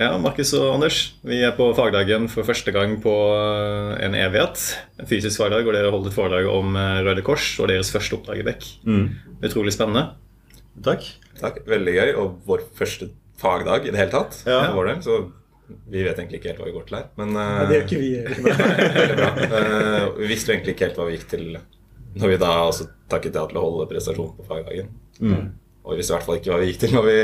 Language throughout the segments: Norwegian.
Ja, Markus og Anders, vi er på fagdagen for første gang på eh, en evighet. En fysisk fagdag, og dere holdt et foredrag om eh, Røde Kors og deres første oppdrag i Bekk. Mm. Utrolig spennende. Takk. Takk, Veldig gøy. Og vår første fagdag i det hele tatt. Ja. vår del, så vi vet egentlig ikke helt hva vi går til her. Men Nei, ja, det gjør ikke vi. bra. Eh, vi visste jo egentlig ikke helt hva vi gikk til når vi da også takket ja til å holde prestasjon på fagdagen. Mm. Og vi visste i hvert fall ikke hva vi gikk til når vi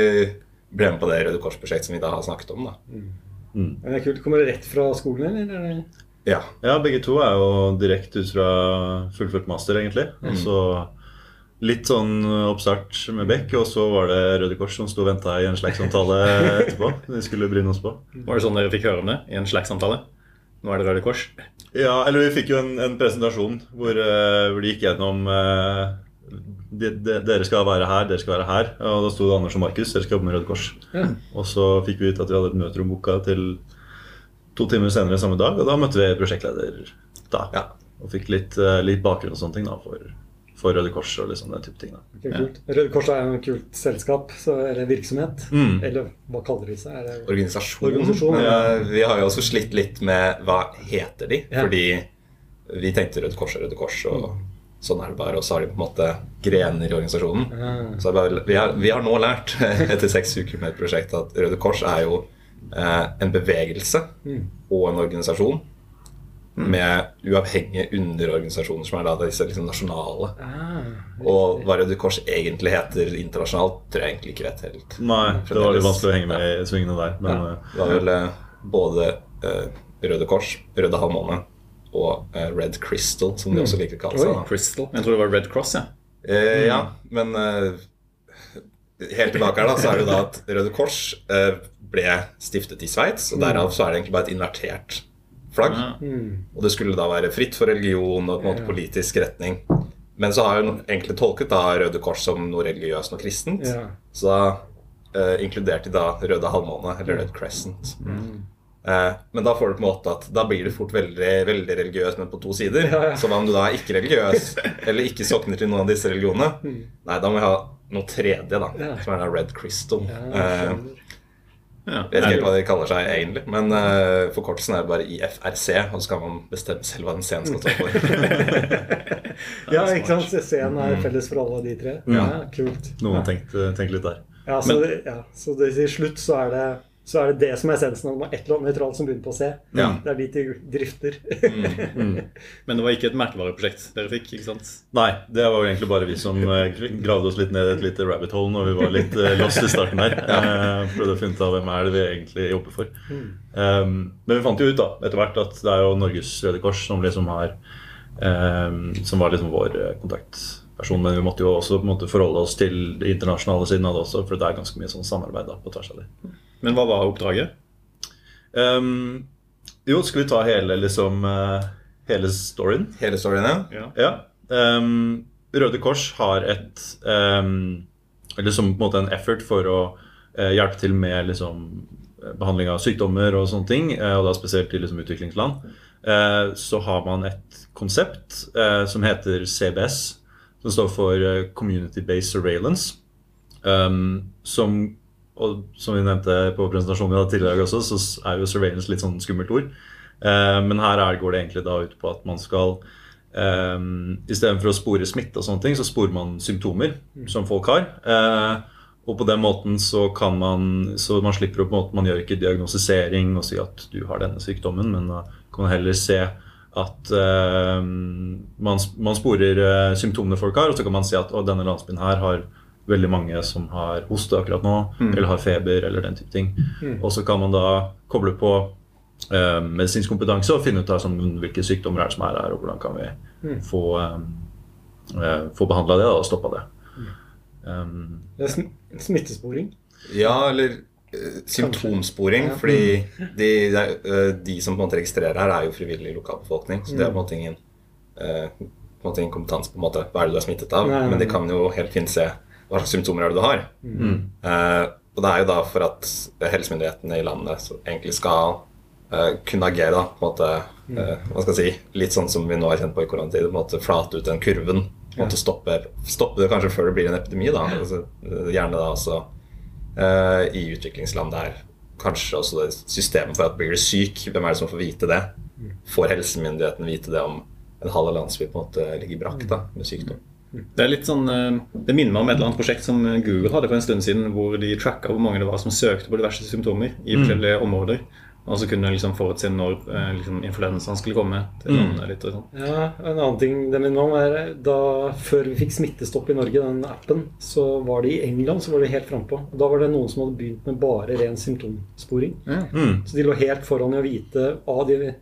ble med på det Røde Kors-prosjektet som vi da har snakket om. da. Mm. Men det er kult. Kommer det rett fra skolen, eller? er Ja. Ja, begge to er jo direkte ut fra fullført master, egentlig. Og så litt sånn oppstart med Beck, og så var det Røde Kors som sto og venta i en slags samtale etterpå. De skulle bryne oss på. Var det sånn dere fikk høre om det i en slags samtale? Nå er det Røde Kors. Ja, eller vi fikk jo en, en presentasjon hvor, eh, hvor de gikk gjennom eh, de, de, Dere skal være her, dere skal være her. Og da sto det Anders og Markus, dere skal jobbe med Røde Kors. Ja. Og så fikk vi vite at vi hadde et møterom booka til to timer senere samme dag, og da møtte vi prosjektleder da. Ja. Og fikk litt, eh, litt bakgrunn og sånne ting da for, for Røde Kors og liksom den type ting. da. Ok, kult. Røde Kors er jo et kult selskap, så, eller virksomhet. Mm. Eller hva kaller de seg? Er det Organisasjon. Organisasjon, ja. eh, vi har jo også slitt litt med hva heter de, Ja. fordi vi tenkte Røde Kors og Røde Kors, og sånn er det bare. Og så har de på en måte grener i organisasjonen. Mm. Så det bare, vi, har, vi har nå lært etter seks uker med et prosjekt at Røde Kors er jo eh, en bevegelse Mm. og en organisasjon med uavhengige underorganisasjoner som er da disse liksom nasjonale. Ah, Og hva Røde Kors egentlig heter internasjonalt, tror jeg egentlig ikke vet helt. Nei, det var litt vanskelig å henge med i svingene der. Men Ja, eh, det var vel eh, både eh, Røde Kors, Røde halvmåne og eh, Red Crystal, som de også liker å kalle seg. Crystal. Jeg tror det var Red Cross, ja. Eh, ja, men eh, helt tilbake her da, så er det da at Røde Kors eh, ble stiftet i Sveits, og derav så er det egentlig bare et invertert flagg. Ja. Mm. Og det skulle da være fritt for religion og på en måte politisk retning. Men så har hun egentlig tolket da Røde Kors som noe religiøst og kristent. Ja. Så da eh, inkluderte de da Røde halvmåne, eller Red Crescent. Eh, men da får du på en måte at da blir du fort veldig, veldig religiøs, men på to sider. Ja, ja. Så hva om du da er ikke religiøs, eller ikke sokner til noen av disse religionene? Nei, da må vi ha noe tredje, da. Ja. Som er da Red Crystal. Ja, Eh, vet ikke helt hva de kaller seg egentlig, men uh, forkortelsen er bare IFRC, og så kan man bestemme selv hva den scenen skal stå for. ja, ikke sant? Scenen er felles for alle de tre. Ja, kult. noen har tenkt, tenkt litt der. Ja, så, det, ja, så det, til slutt så er det så er det det som er essensen av et eller annet nøytralt som begynner på C. Ja. Det er dit de drifter. Men det var ikke et merkevareprosjekt dere fikk, ikke sant? Nei, det var jo egentlig bare vi som eh, gravde oss litt ned i et lite rabbit hole når vi var litt eh, lost i starten der. ja. Prøvde å finne ut av hvem er det vi egentlig jobber for. Um, men vi fant jo ut da, etter hvert at det er jo Norges Røde Kors som liksom har um, Som var liksom vår eh, kontaktperson. Men vi måtte jo også på en måte forholde oss til det internasjonale siden av det også, for det er ganske mye sånn samarbeid da, på tvers av det. Men hva var oppdraget? Um, jo, skal vi ta hele liksom eh, Hele storyen? Hele storyen, ja. Ja. Ja. ehm, Røde Kors har et ehm, liksom på en måte en effort for å uh, hjelpe til med liksom, behandling av sykdommer og sånne ting, uh, og da spesielt i liksom, utviklingsland. Uh, så har man et konsept eh, som heter CBS, som står for Community Based Surveillance. ehm, som, og som vi nevnte på presentasjonen vi hadde tidligere også, så er jo surveillance litt sånn skummelt ord. Eh, men her er, går det egentlig da ut på at man skal Um, Istedenfor å spore smitte, og sånne ting, så sporer man symptomer som folk har. Eh, og på den måten så kan man Så man slipper å på en måte Man gjør ikke diagnostisering og si at du har denne sykdommen, men da kan man heller se at eh, man, man sporer eh, symptomene folk har, og så kan man si at denne landsbyen her har veldig mange som har hoste akkurat nå, eller har feber, eller den type ting. Og så kan man da koble på eh, medisinsk kompetanse og finne ut av sånn, hvilke sykdommer er det som er her, og hvordan kan vi få, um, eh, få behandla det da, og stoppa det. Um, Det er sm smittesporing. Ja, eller eh, symptomsporing. Ja. Fordi de, det er, eh, de som på en måte registrerer her, er jo frivillig lokalbefolkning. Så det er på en måte ingen, eh, på en måte ingen kompetanse på en måte, hva er det du er smittet av. Nei, nei, Men de kan jo helt fint se hva slags symptomer er det du har. Eh, og det er jo da for at helsemyndighetene i landet egentlig skal eh, kunne agere, da, på en måte, eh, hva skal jeg si, litt sånn som vi nå har kjent på i koronatid, på en måte flate ut den kurven. På en måte stoppe, stoppe det kanskje før det blir en epidemi. da, altså, eh, Gjerne da også eh, i utviklingsland der kanskje også det systemet for at blir du syk, hvem er det som får vite det? Får helsemyndighetene vite det om en halv landsby på en måte ligger brakk da, med sykdom? Det er litt sånn, eh, det minner meg om et eller annet prosjekt som Google hadde for en stund siden, hvor de tracka hvor mange det var som søkte på diverse symptomer i forskjellige områder. Og så kunne de liksom forutse når eh, liksom, influensaen skulle komme til landet. litt og sånn. Ja, En annen ting det minner om er da Før vi fikk Smittestopp i Norge, den appen, så var det i England så var det helt frampå. Da var det noen som hadde begynt med bare ren symptomsporing. Mm. Så de lå helt foran i å vite av de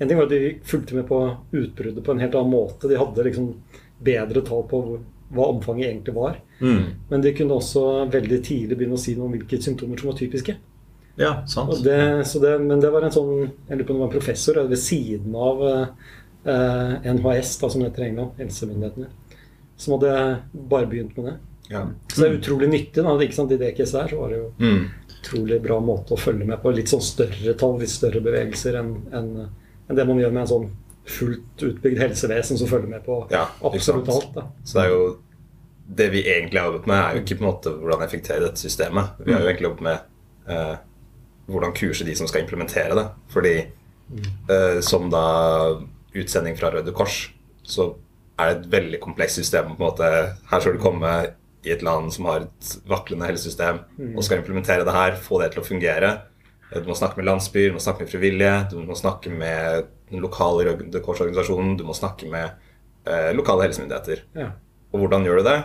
En ting var at de fulgte med på utbruddet på en helt annen måte. De hadde liksom bedre tall på hva omfanget egentlig var. Mm. Men de kunne også veldig tidlig begynne å si noe om hvilke symptomer som var typiske. Ja, sant. Det, så det, men det var en sånn Jeg lurer på om det var en professor ved siden av eh, NHS, da, som heter i England, helsemyndighetene, som hadde bare begynt med det. Ja. Så det er utrolig nyttig. da, ikke sant? I det caset her så var det jo Mm. utrolig bra måte å følge med på. Litt sånn større tall, litt større bevegelser enn en, enn det man gjør med en sånn fullt utbygd helsevesen som følger med på Ja, absolutt alt. da. Så det er jo Det vi egentlig har jobbet med, er jo ikke på en måte hvordan effektere dette systemet. Vi har jo egentlig jobbet med eh, hvordan kurse de som skal implementere det. Fordi eh, som da utsending fra Røde Kors, så er det et veldig komplekst system. på en måte Her skal du komme i et land som har et vaklende helsesystem, og skal implementere det her, få det til å fungere. Du må snakke med landsbyer, du må snakke med frivillige, du må snakke med den lokale Røde Kors-organisasjonen, du må snakke med eh, lokale helsemyndigheter. Ja. Og hvordan gjør du det?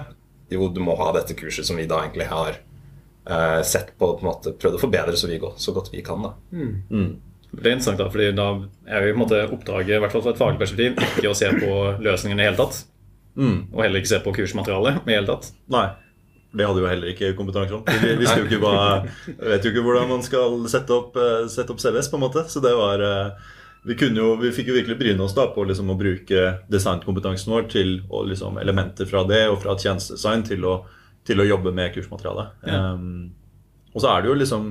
Jo, du må ha dette kurset som vi da egentlig har eh, sett på, på en måte, prøvd å forbedre så, vi går, så godt vi kan. da. Mm. Det er interessant, da, fordi da er jo på en måte oppdraget, i hvert fall fra et faglig perspektiv, ikke å se på løsningene i hele tatt. Mm. Og heller ikke se på kursmaterialet i hele tatt. Nei. Det hadde jo heller ikke kompetanse om. Vi visste jo ikke hva, vet jo ikke hvordan man skal sette opp, eh, sette opp CVS, på en måte. Så det var eh, Vi, kunne jo, vi fikk jo virkelig bryne oss da på liksom å bruke designkompetansen vår til liksom, elementer fra det og fra tjenestedesign til å, til å jobbe med kursmaterialet. Ja. Um, og så er det jo liksom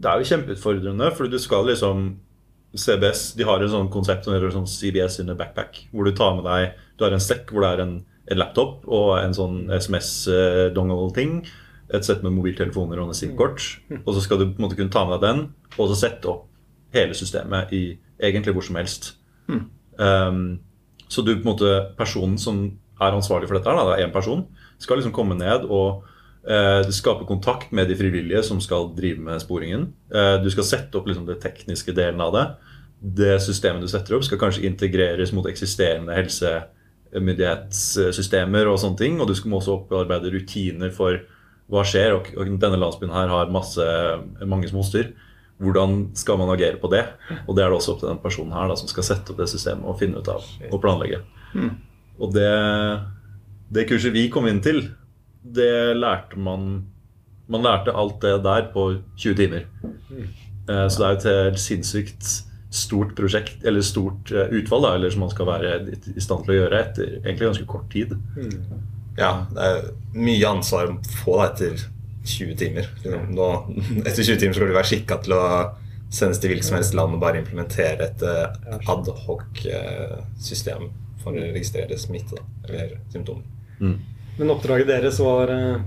Det er jo kjempeutfordrende, for du skal liksom CBS de har et sånt konsept som heter sånn CBS in a backpack. Hvor du tar med deg Du har en sekk hvor det er en laptop og en sånn SMS-dongle-ting. Et sett med mobiltelefoner og en SIM-kort. Og så skal du på en måte kunne ta med deg den og så sette opp hele systemet i egentlig hvor som helst. Um, så du på en måte personen som er ansvarlig for dette, her, da, det er én person, skal liksom komme ned og uh, skape kontakt med de frivillige som skal drive med sporingen. Uh, du skal sette opp liksom det tekniske delen av det. Det systemet du setter opp, skal kanskje integreres mot eksisterende helsemyndighetssystemer og sånne ting. Og du må også opparbeide rutiner for hva skjer. Og, og denne landsbyen her har masse, mange som hoster. Hvordan skal man agere på det? Og det er det også opp til den personen her da, som skal sette opp det systemet og finne ut av og planlegge. Og det, det kurset vi kom inn til, det lærte man Man lærte alt det der på 20 timer. Eh, Så det er jo et helt sinnssykt stort prosjekt, eller stort eh, utvalg, da, eller som man skal være i stand til å gjøre etter egentlig ganske kort tid. Ja, det er mye ansvar å få da etter 20 timer. Nå, etter 20 timer skal du være skikka til å sendes til hvilket som helst land og bare implementere et eh, adhoc-system for å registrere smitte da, eller symptomer. Men oppdraget deres var eh,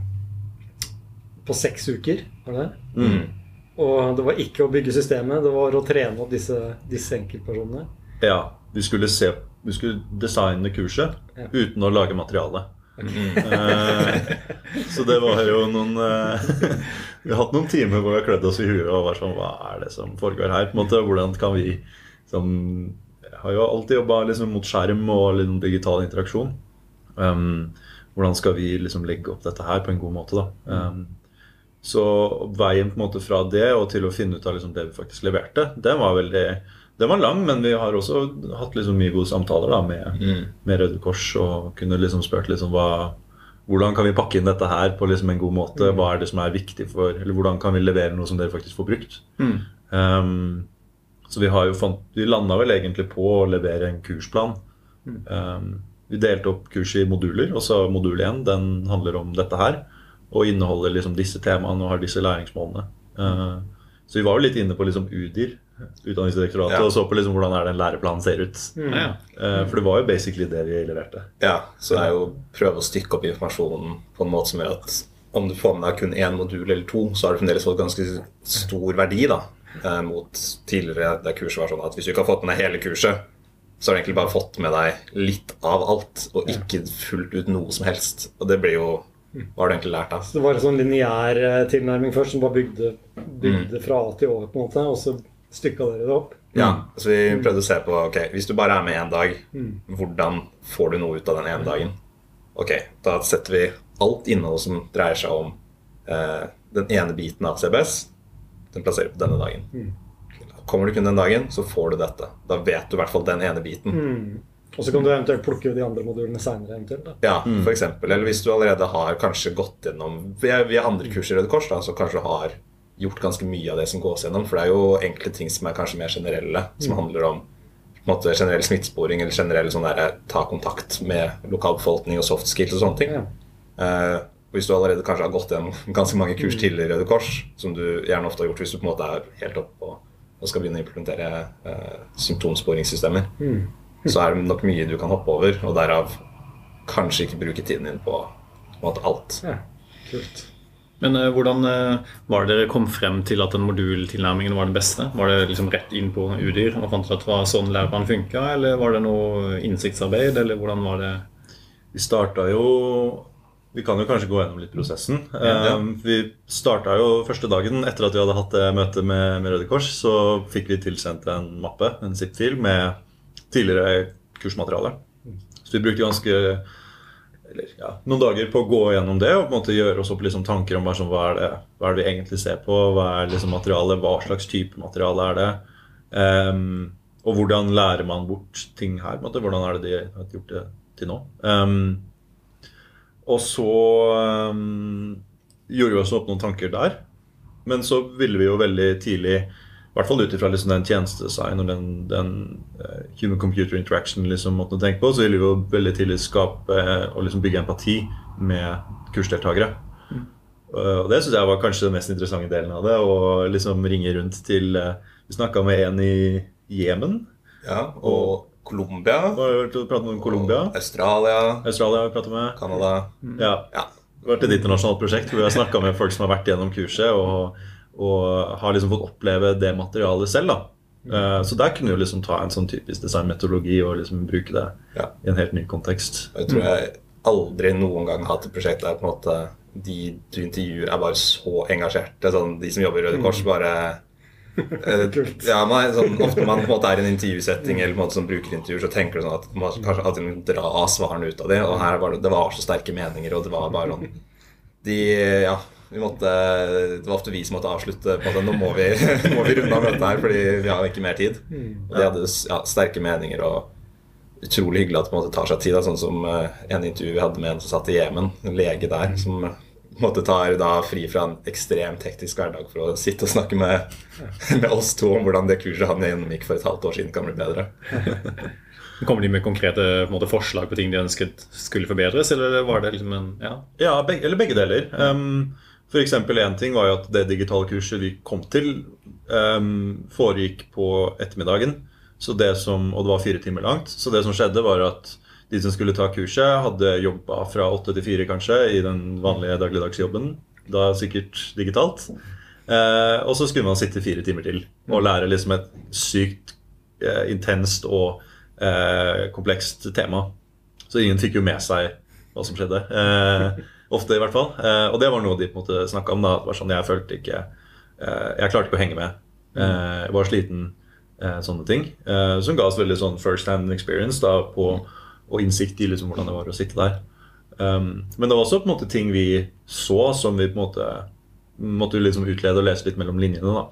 på seks uker, var det det? Mm. Og det var ikke å bygge systemet, det var å trene opp disse, disse enkeltpersonene. Ja, vi skulle, se, vi skulle designe kurset Ja. uten å lage materiale. Eh, så det var jo noen eh, Vi har hatt noen timer hvor vi har klødd oss i huet og vært sånn Hva er det som foregår her? på en måte, Hvordan kan vi sånn, Jeg har jo alltid jobba liksom, mot skjerm og liksom, digital interaksjon. Um, hvordan skal vi liksom legge opp dette her på en god måte? da? Um, så veien på en måte fra det og til å finne ut av liksom det vi faktisk leverte, den var veldig den var lang, men vi har også hatt liksom mye gode samtaler da med, med Røde Kors og kunne liksom spurt liksom hva, hvordan kan vi pakke inn dette her på liksom en god måte. Hva er det som er viktig for Eller hvordan kan vi levere noe som dere faktisk får brukt. Um, så vi har jo fant, vi landa vel egentlig på å levere en kursplan. Um, vi delte opp kurset i moduler, og så modul 1 den handler om dette her. Og inneholder liksom disse temaene og har disse læringsmålene. Uh, så vi var jo litt inne på liksom UDIR, Utdanningsdirektoratet, Ja. og så på liksom hvordan er den læreplanen ser ut. Mm. Uh, for det var jo basically det vi leverte. Ja, så det er jo å prøve å stykke opp informasjonen på en måte som gjør at om du får med deg kun én modul eller to, så har du fremdeles fått ganske stor verdi da, eh, mot tidligere der kurset var sånn at hvis du ikke har fått med deg hele kurset, så har du egentlig bare fått med deg litt av alt, og ikke fullt ut noe som helst. Og det blir jo Hva har du egentlig lært? Så det var en sånn lineær eh, tilnærming først, som bare bygde, bygde fra A til Å, på en måte, og så stykka dere det opp. Ja, så vi prøvde å se på ok, Hvis du bare er med én dag, hvordan får du noe ut av den ene dagen? Ok, Da setter vi alt innhold som dreier seg om eh, den ene biten av CBS, den plasserer på denne dagen. Kommer du kun den dagen, så får du dette. Da vet du i hvert fall den ene biten. Mm. Og så kan du eventuelt plukke de andre modulene seinere. Ja, for eksempel. Eller hvis du allerede har kanskje gått gjennom via, har andre kurs i Røde Kors, da, så kanskje du har gjort ganske mye av det som gås gjennom. For det er jo enkle ting som er kanskje mer generelle, som handler om på en måte, generell smittesporing eller generell sånn der, ta kontakt med lokalbefolkning og soft skills og sånne ting. Ja. Uh, hvis du allerede kanskje har gått gjennom ganske mange kurs tidligere i Røde Kors, som du gjerne ofte har gjort hvis du på en måte er helt oppe og, og skal begynne å implementere uh, symptomsporingssystemer, så er det nok mye du kan hoppe over, og derav kanskje ikke bruke tiden din på, på måte alt. Ja, kult. Men uh, hvordan uh, var det dere kom frem til at den modultilnærmingen var den beste? Var det liksom rett inn på Udyr og fant ut at det var sånn læreplanen funka, eller var det noe innsiktsarbeid, eller hvordan var det? Vi starta jo Vi kan jo kanskje gå gjennom litt prosessen. Ja. Um, vi starta jo første dagen etter at vi hadde hatt det møtet med, med Røde Kors. Så fikk vi tilsendt en mappe, en zip-fil, med tidligere kursmateriale. Så vi brukte ganske eller, ja, noen dager på å gå gjennom det og på en måte gjøre oss opp liksom tanker om sånn, hva, er det, hva er det vi egentlig ser på. Hva er liksom materialet, hva slags type materiale er det. Um, og hvordan lærer man bort ting her? måte, Hvordan er det de har gjort det til nå? Um, og så um, gjorde vi oss opp noen tanker der. Men så ville vi jo veldig tidlig, i hvert fall ut ifra liksom den tjenestedesign og den, den uh, human computer interaction liksom, måten å tenke på, så vil vi jo veldig tidlig skape uh, og liksom bygge empati med kursdeltakere. Eh, og det syns jeg var kanskje den mest interessante delen av det. Å liksom ringe rundt til eh, Vi snakka med en i Jemen. Ja, og Colombia, Og og Australia, Australia har vi med. Canada Ja. Ja. Det har vært et internasjonalt prosjekt hvor vi har snakka med folk som har vært gjennom kurset og, og har liksom fått oppleve det materialet selv. da. Eh, Så der kunne du liksom ta en sånn typisk designmetodologi og liksom bruke det Ja. i en helt ny kontekst. Jeg tror jeg aldri noen gang har hatt et prosjekt der på en måte de du intervjuer, er bare så engasjerte. Sånn, de som jobber i Røde Kors, bare eh, ja, man, sånn, Ofte når man på en måte er i en intervjusetting eller på en måte som brukerintervjuer, så tenker du sånn at man kanskje alltid må dra svarene ut av det. Og her var det, det var så sterke meninger, og det var bare sånn De Ja. Vi måtte, det var ofte vi som måtte avslutte. på at Nå må vi, må vi runde av møtet her, fordi vi har ikke mer tid. Og de hadde ja, sterke meninger og utrolig hyggelig at det på en måte tar seg tid. Da, sånn som eh, en intervju vi hadde med en som satt i Jemen, en lege der, som måtte ta tar da fri fra en ekstremt hektisk hverdag for å sitte og snakke med, med oss to om hvordan det kurset han gjennomgikk for et halvt år siden, kan bli bedre. Kommer de med konkrete på måte, forslag på ting de ønsket skulle forbedres, eller var det liksom en Ja. Ja, begge, eller begge deler. Um, eksempel en ting var jo at det digitale kurset vi kom til, um, foregikk på ettermiddagen. Det som, og det var fire timer langt. Så det som skjedde, var at de som skulle ta kurset, hadde jobba fra åtte til fire kanskje i den vanlige dagligdagsjobben. Da sikkert digitalt. Eh, og så skulle man sitte fire timer til og lære liksom et sykt eh, intenst og eh, komplekst tema. Så ingen fikk jo med seg hva som skjedde. Ofte, i hvert fall. Eh, og det var noe de på en måte snakka om. da, det var sånn, Jeg følte ikke eh, Jeg klarte ikke å henge med. Eh, jeg var sliten. Eh, sånne ting. Eh, som ga oss veldig sånn first hand experience da, på, og innsikt i liksom, hvordan det var å sitte der. Um, men det var også på en måte ting vi så som vi på en måte måtte liksom utlede og lese litt mellom linjene. da.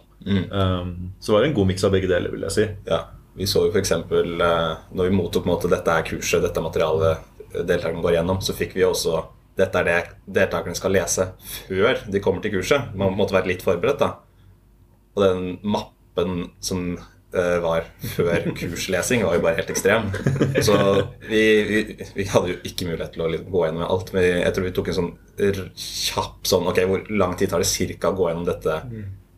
Um, så det var en god miks av begge deler, vil jeg si. Ja, Vi så jo f.eks. Eh, når vi mottok på en måte, dette her kurset, dette er materialet deltakerne går gjennom, så fikk vi også dette er det deltakerne skal lese før de kommer til kurset. Man måtte være litt forberedt. da. Og den mappen som eh, var før kurslesing, var jo bare helt ekstrem. Så vi, vi, vi hadde jo ikke mulighet til å liksom gå gjennom alt. Men jeg tror vi tok en sånn kjapp sånn Ok, hvor lang tid tar det cirka å gå gjennom dette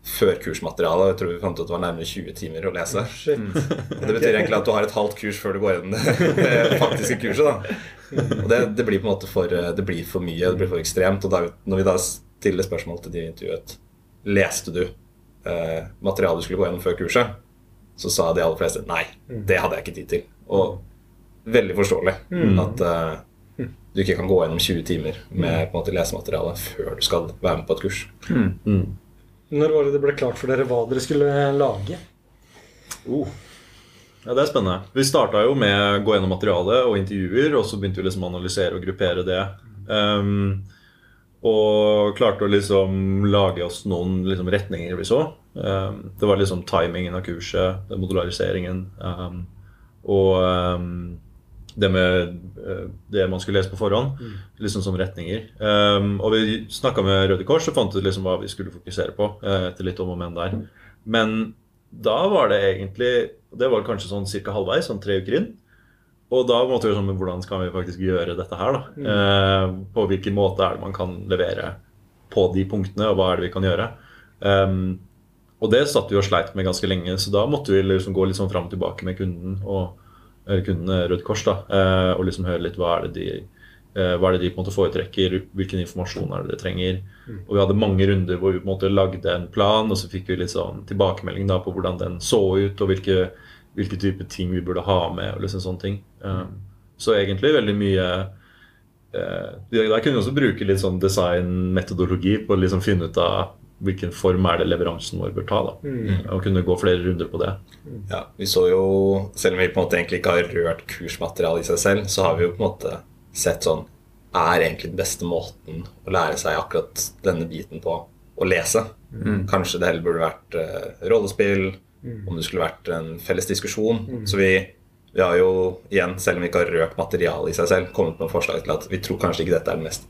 før kursmaterialet. Jeg tror vi fant ut at det var nærmere 20 timer å lese. Shit. Og Det betyr egentlig at du har et halvt kurs før du går gjennom det, faktiske kurset. da. Og det, det blir på en måte for, det blir for mye, det blir for ekstremt. Og da, når vi da stiller spørsmål til de i intervjuet Leste du eh, materialet du skulle gå gjennom før kurset, så sa de aller fleste nei. Det hadde jeg ikke tid til. Og veldig forståelig at eh, du ikke kan gå gjennom 20 timer med på en måte lesemateriale før du skal være med på et kurs. Når var det det ble klart for dere hva dere skulle lage? Oh. Ja, Det er spennende. Vi starta jo med å gå gjennom materialet og intervjuer, og så begynte vi liksom å analysere og gruppere det. Um, og klarte å liksom lage oss noen liksom retninger vi så. Um, det var liksom timingen av kurset, modulariseringen um, og det med uh, det man skulle lese på forhånd, liksom som retninger. Um, og vi snakka med Røde Kors og fant ut liksom hva vi skulle fokusere på. uh, etter litt om og men der. Men da var det egentlig Det var kanskje sånn ca. halvveis, sånn tre uker inn. Og da måtte vi sånn, men hvordan skal vi faktisk gjøre dette her? da? Eh, på hvilken måte er det man kan levere på de punktene, og hva er det vi kan gjøre? Um, og det satt vi og sleit med ganske lenge, så da måtte vi liksom gå litt sånn fram og tilbake med kunden og kundene Rødt Kors da, eh, og liksom høre litt hva er det de, eh, hva er det de på en måte foretrekker, hvilken informasjon er det de trenger. Og vi hadde mange runder hvor vi på en måte lagde en plan, og så fikk vi litt sånn tilbakemelding da på hvordan den så ut, og hvilke hvilke type ting vi burde ha med. og liksom sånne ting. Um, så egentlig veldig mye Der kunne vi også bruke litt sånn designmetodologi på å liksom finne ut av hvilken form er det leveransen vår bør ta. da, Og kunne gå flere runder på det. Ja, vi så jo, Selv om vi på en måte egentlig ikke har rørt kursmaterialet i seg selv, så har vi jo på en måte sett sånn Er egentlig den beste måten å lære seg akkurat denne biten på å lese? Kanskje det heller burde vært uh, rollespill, om det skulle vært en felles diskusjon. Så vi, vi har jo igjen, selv om vi ikke har rørt materialet i seg selv, kommet med forslag til at vi tror kanskje ikke dette er den mest,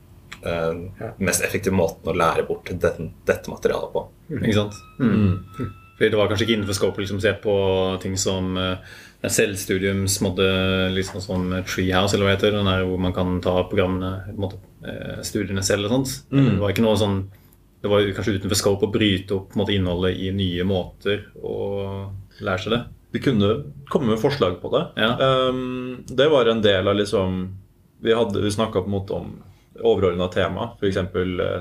mest effektive måten å lære bort dette, dette materialet på. Ikke sant? Mm. Fordi det var kanskje ikke innenfor scope å liksom, se på ting som uh, selvstudiums måtte, liksom som Treehouse, eller hva det heter, den der hvor man kan ta programmene, måte, eh, studiene selv og sånt. Det var ikke noe sånn det var kanskje utenfor scope å bryte opp måte, innholdet i nye måter å lære seg det. Vi kunne komme med forslag på det. Ja. Um, det var en del av liksom Vi, hadde- vi snakka på en måte om overordna tema. F.eks.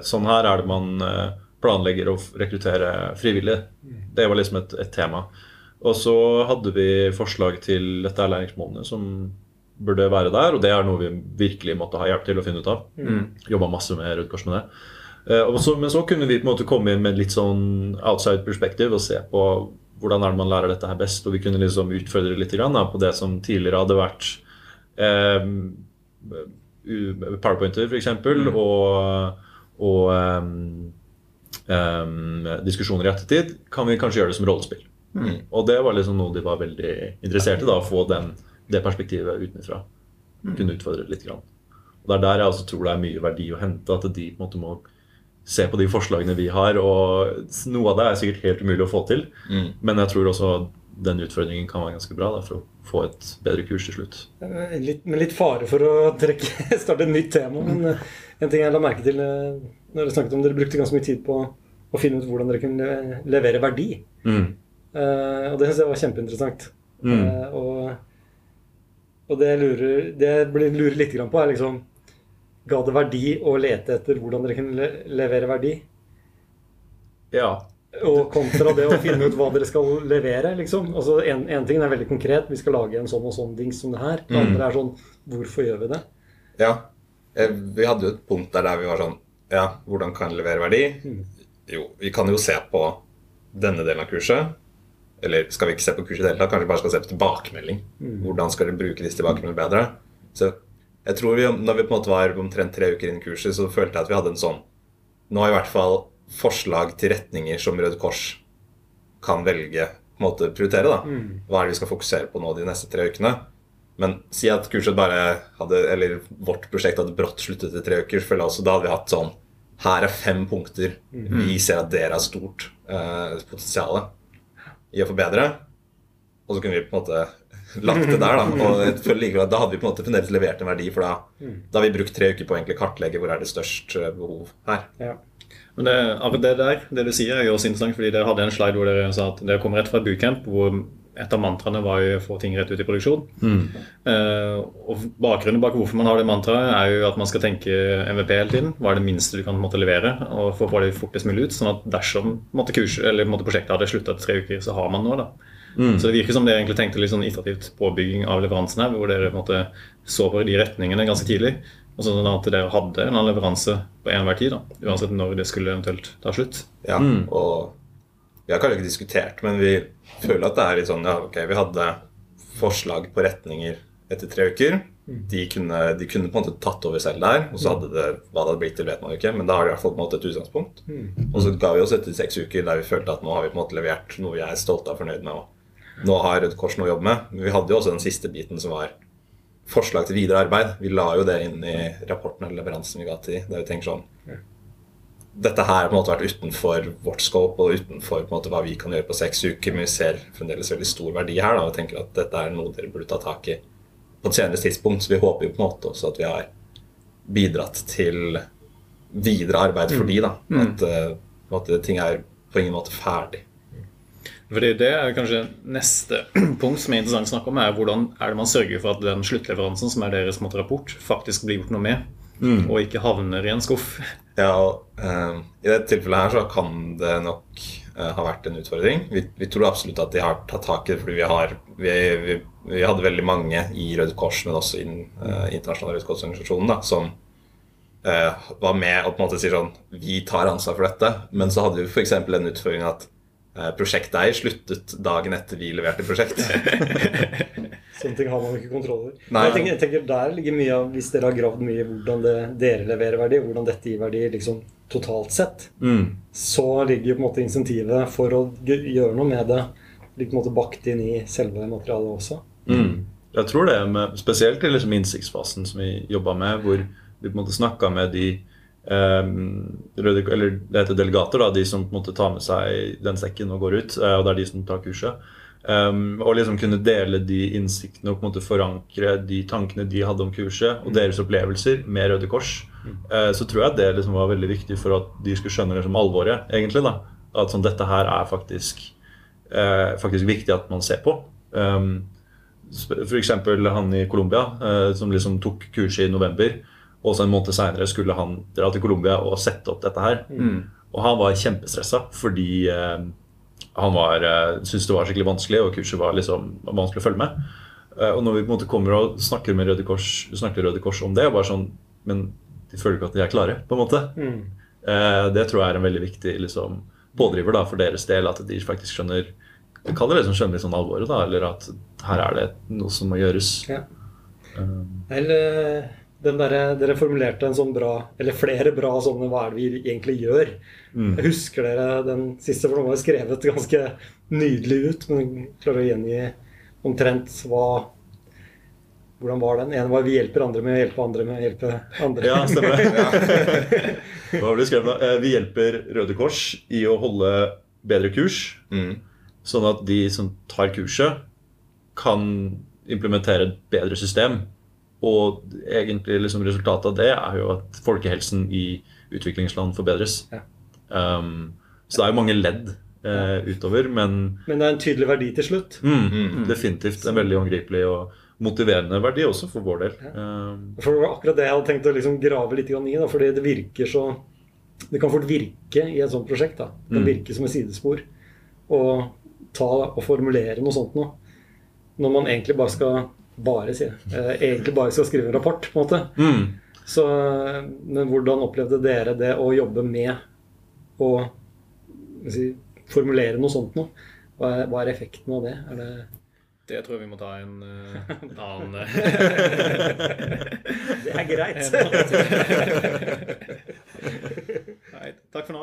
sånn her er det man eh, planlegger å rekruttere frivillige. Det var liksom et, et tema. Og så hadde vi forslag til dette er læringsmålene som burde være der, og det er noe vi virkelig måtte ha hjelp til å finne ut av. Jobba masse med Rødt Kors med det. Eh, og så, men så kunne vi på en måte komme inn med litt sånn outside perspektiv og se på hvordan er det man lærer dette her best. Og vi kunne liksom utfordre litt på det som tidligere hadde vært eh, powerpointer, f.eks., eksempel og, og um, um, diskusjoner i ettertid, kan vi kanskje gjøre det som rollespill. Og det var liksom noe de var veldig interessert i, da, å få den, det perspektivet utenfra. Kunne utfordre litt. Grann. Og Det er der jeg også tror det er mye verdi å hente. At de på en måte må se på de forslagene vi har. Og noe av det er sikkert helt umulig å få til, men jeg tror også den utfordringen kan være ganske bra da, for å få et bedre kurs til slutt. Eh, Litt, med litt fare for å trekke, starte et nytt tema. Men eh, en ting jeg la merke til eh, når dere snakket om dere brukte ganske mye tid på å finne ut hvordan dere kunne levere verdi. Mm. Uh, og det syns jeg var kjempeinteressant. Mm. Uh, og, og det jeg lurer, det jeg lurer litt på, er liksom Ga det verdi å lete etter hvordan dere kunne le levere verdi? Ja. Og kontra det å finne ut hva dere skal levere, liksom. Altså en, en ting er veldig konkret, vi skal lage en sånn og sånn dings som det her. Det andre er sånn Hvorfor gjør vi det? Ja, eh, vi hadde jo et punkt der der vi var sånn Ja, hvordan kan jeg levere verdi? Jo, vi kan jo se på denne delen av kurset. Eller skal vi ikke se på kurset i det hele tatt? Kanskje vi bare skal se på tilbakemelding. Hvordan skal dere bruke disse tilbakemeldingene bedre? Så jeg tror vi, når vi på en måte var omtrent tre uker inn i kurset, så følte jeg at vi hadde en sånn Nå har i hvert fall forslag til retninger som Røde Kors kan velge på en måte prioritere. da. Hva er det vi skal fokusere på nå de neste tre ukene? Men si at kurset bare hadde, eller vårt prosjekt hadde brått sluttet etter tre uker, for da hadde vi hatt sånn Her er fem punkter. Vi ser at dere har stort eh, potensial i å forbedre. Og så kunne vi på en måte lagt det der. Da og likevel da hadde vi på en måte fremdeles levert en verdi, for da, da har vi brukt tre uker på å kartlegge hvor er det størst eh, behov her. Ja. Men det, det der, det du sier, er jo også interessant, fordi dere hadde en slide hvor dere sa at dere kom rett fra bootcamp, hvor et av mantraene var jo å få ting rett ut i produksjon. Eh, og Bakgrunnen bak hvorfor man har det mantraet, er jo at man skal tenke MVP hele tiden. Hva er det minste du kan måtte levere, og få få det fortest mulig ut. Sånn at dersom måtte kurs, eller, måtte prosjektet hadde slutta etter tre uker, så har man noe. da. Så det virker som dere egentlig tenkte litt sånn iterativt påbygging av leveransen her, hvor dere måtte så på de retningene ganske tidlig. Og sånn at dere hadde en annen leveranse på enhver tid, da, uansett når det skulle eventuelt ta slutt. Ja, og vi har kanskje ikke diskutert, men vi føler at det er litt sånn Ja, ok, vi hadde forslag på retninger etter tre uker. De kunne, de kunne på en måte tatt over selv der, og så hadde det hva det hadde blitt til, vet man jo ikke, men da har de i hvert fall på en måte et utgangspunkt. Og så ga vi oss etter seks uker der vi følte at nå har vi på en måte levert noe vi er stolte av og fornøyd med. Og nå har Røde Kors noe å jobbe med. Men vi hadde jo også den siste biten som var forslag til videre arbeid. Vi la jo det inn i rapporten eller leveransen vi ga til de, der vi tenker sånn dette her har på en måte vært utenfor vårt scope og utenfor måte hva vi kan gjøre på seks uker, men vi ser fremdeles veldig stor verdi her da, og tenker at dette er noe dere burde ta tak i på et senere tidspunkt. Så vi håper jo på en måte også at vi har bidratt til videre arbeid for de da. At eh, på ting er på ingen måte ferdig. Fordi Det er kanskje neste punkt som er interessant å snakke om, er hvordan er det man sørger for at den sluttleveransen, som er deres måte, rapport, faktisk blir gjort noe med, og ikke havner i en skuff. Ja, eh, I dette tilfellet her så kan det nok uh, ha vært en utfordring. Vi, vi tror absolutt at de har tatt tak i det, fordi vi har vi, vi, vi hadde veldig mange i Røde Kors, men også i den uh, internasjonale Røde Kors-organisasjonen, som var med og på en måte sier sånn Vi tar ansvar for dette. Men så hadde vi f.eks. en utfordring at prosjekteier sluttet dagen etter vi leverte prosjekt. Sånne ting har man ikke kontroll over. Nei. Jeg, tenker, jeg tenker Der ligger mye av Hvis dere har gravd mye i hvordan det, dere leverer verdi, hvordan dette gir verdi liksom, totalt sett, så ligger jo på en måte insentivet for å gjøre noe med det litt på en måte bakt inn i selve materialet også. Mm. Jeg tror det, med, spesielt i liksom innsiktsfasen som vi jobba med, hvor vi på en måte snakka med de røde, eller det heter delegater, da, de som på en måte tar med seg den sekken og går ut. eh, og det er de som tar kurset. Um, og liksom kunne dele de innsiktene og på en måte forankre de tankene de hadde om kurset, og deres opplevelser med Røde Kors. Uh, så tror jeg det liksom var veldig viktig for at de skulle skjønne liksom alvoret, egentlig. da, At sånn, dette her er faktisk, uh, faktisk viktig at man ser på. Um, F.eks. han i Colombia uh, som liksom tok kurset i november. Og så en måned seinere skulle han dra til Colombia og sette opp dette her. Og han var kjempestressa fordi eh, han var, eh, syntes det var skikkelig vanskelig, og kurset var liksom vanskelig å følge med. Eh, og når vi på en måte kommer og snakker med Røde Kors, snakker Røde Kors om det, og bare sånn Men de føler ikke at de er klare, på en måte. Eh, det tror jeg er en veldig viktig liksom, pådriver da, for deres del, at de faktisk skjønner jeg kaller det som skjønner litt sånn alvoret, da, eller at her er det noe som må gjøres. Ja. Um, Eller den der, dere formulerte en sånn bra, eller flere bra sånne Hva er det vi egentlig gjør? Jeg husker dere den siste, for den var jo skrevet ganske nydelig ut. Men jeg klarer å gjengi omtrent hva Hvordan var den? En var 'vi hjelper andre med å hjelpe andre med å hjelpe andre'. ja, stemmer det. Hva har du skrevet da? Eh, Vi hjelper Røde Kors i å holde bedre kurs, Mm. sånn at de som tar kurset, kan implementere et bedre system. Og egentlig liksom resultatet av det er jo at folkehelsen i utviklingsland forbedres. Ja. Um, så det er jo mange ledd eh, utover, men Men det er en tydelig verdi til slutt. mm, definitivt en veldig håndgripelig og motiverende verdi også for vår del. Um, For det var akkurat det jeg hadde tenkt å liksom grave litt i. Da, fordi det virker så Det kan fort virke i et sånt prosjekt. da. Det Mm. virke som et sidespor. Å ta og formulere noe sånt noe. Når man egentlig bare skal bare si eh, Egentlig bare skal skrive en rapport, på en måte. mm, Så, men hvordan opplevde dere det å jobbe med å jeg si, formulere noe sånt noe? Hva er, hva er effekten av det? Er det Det tror jeg vi må ta en eh, annen eh, Det er greit. Nei, takk for nå.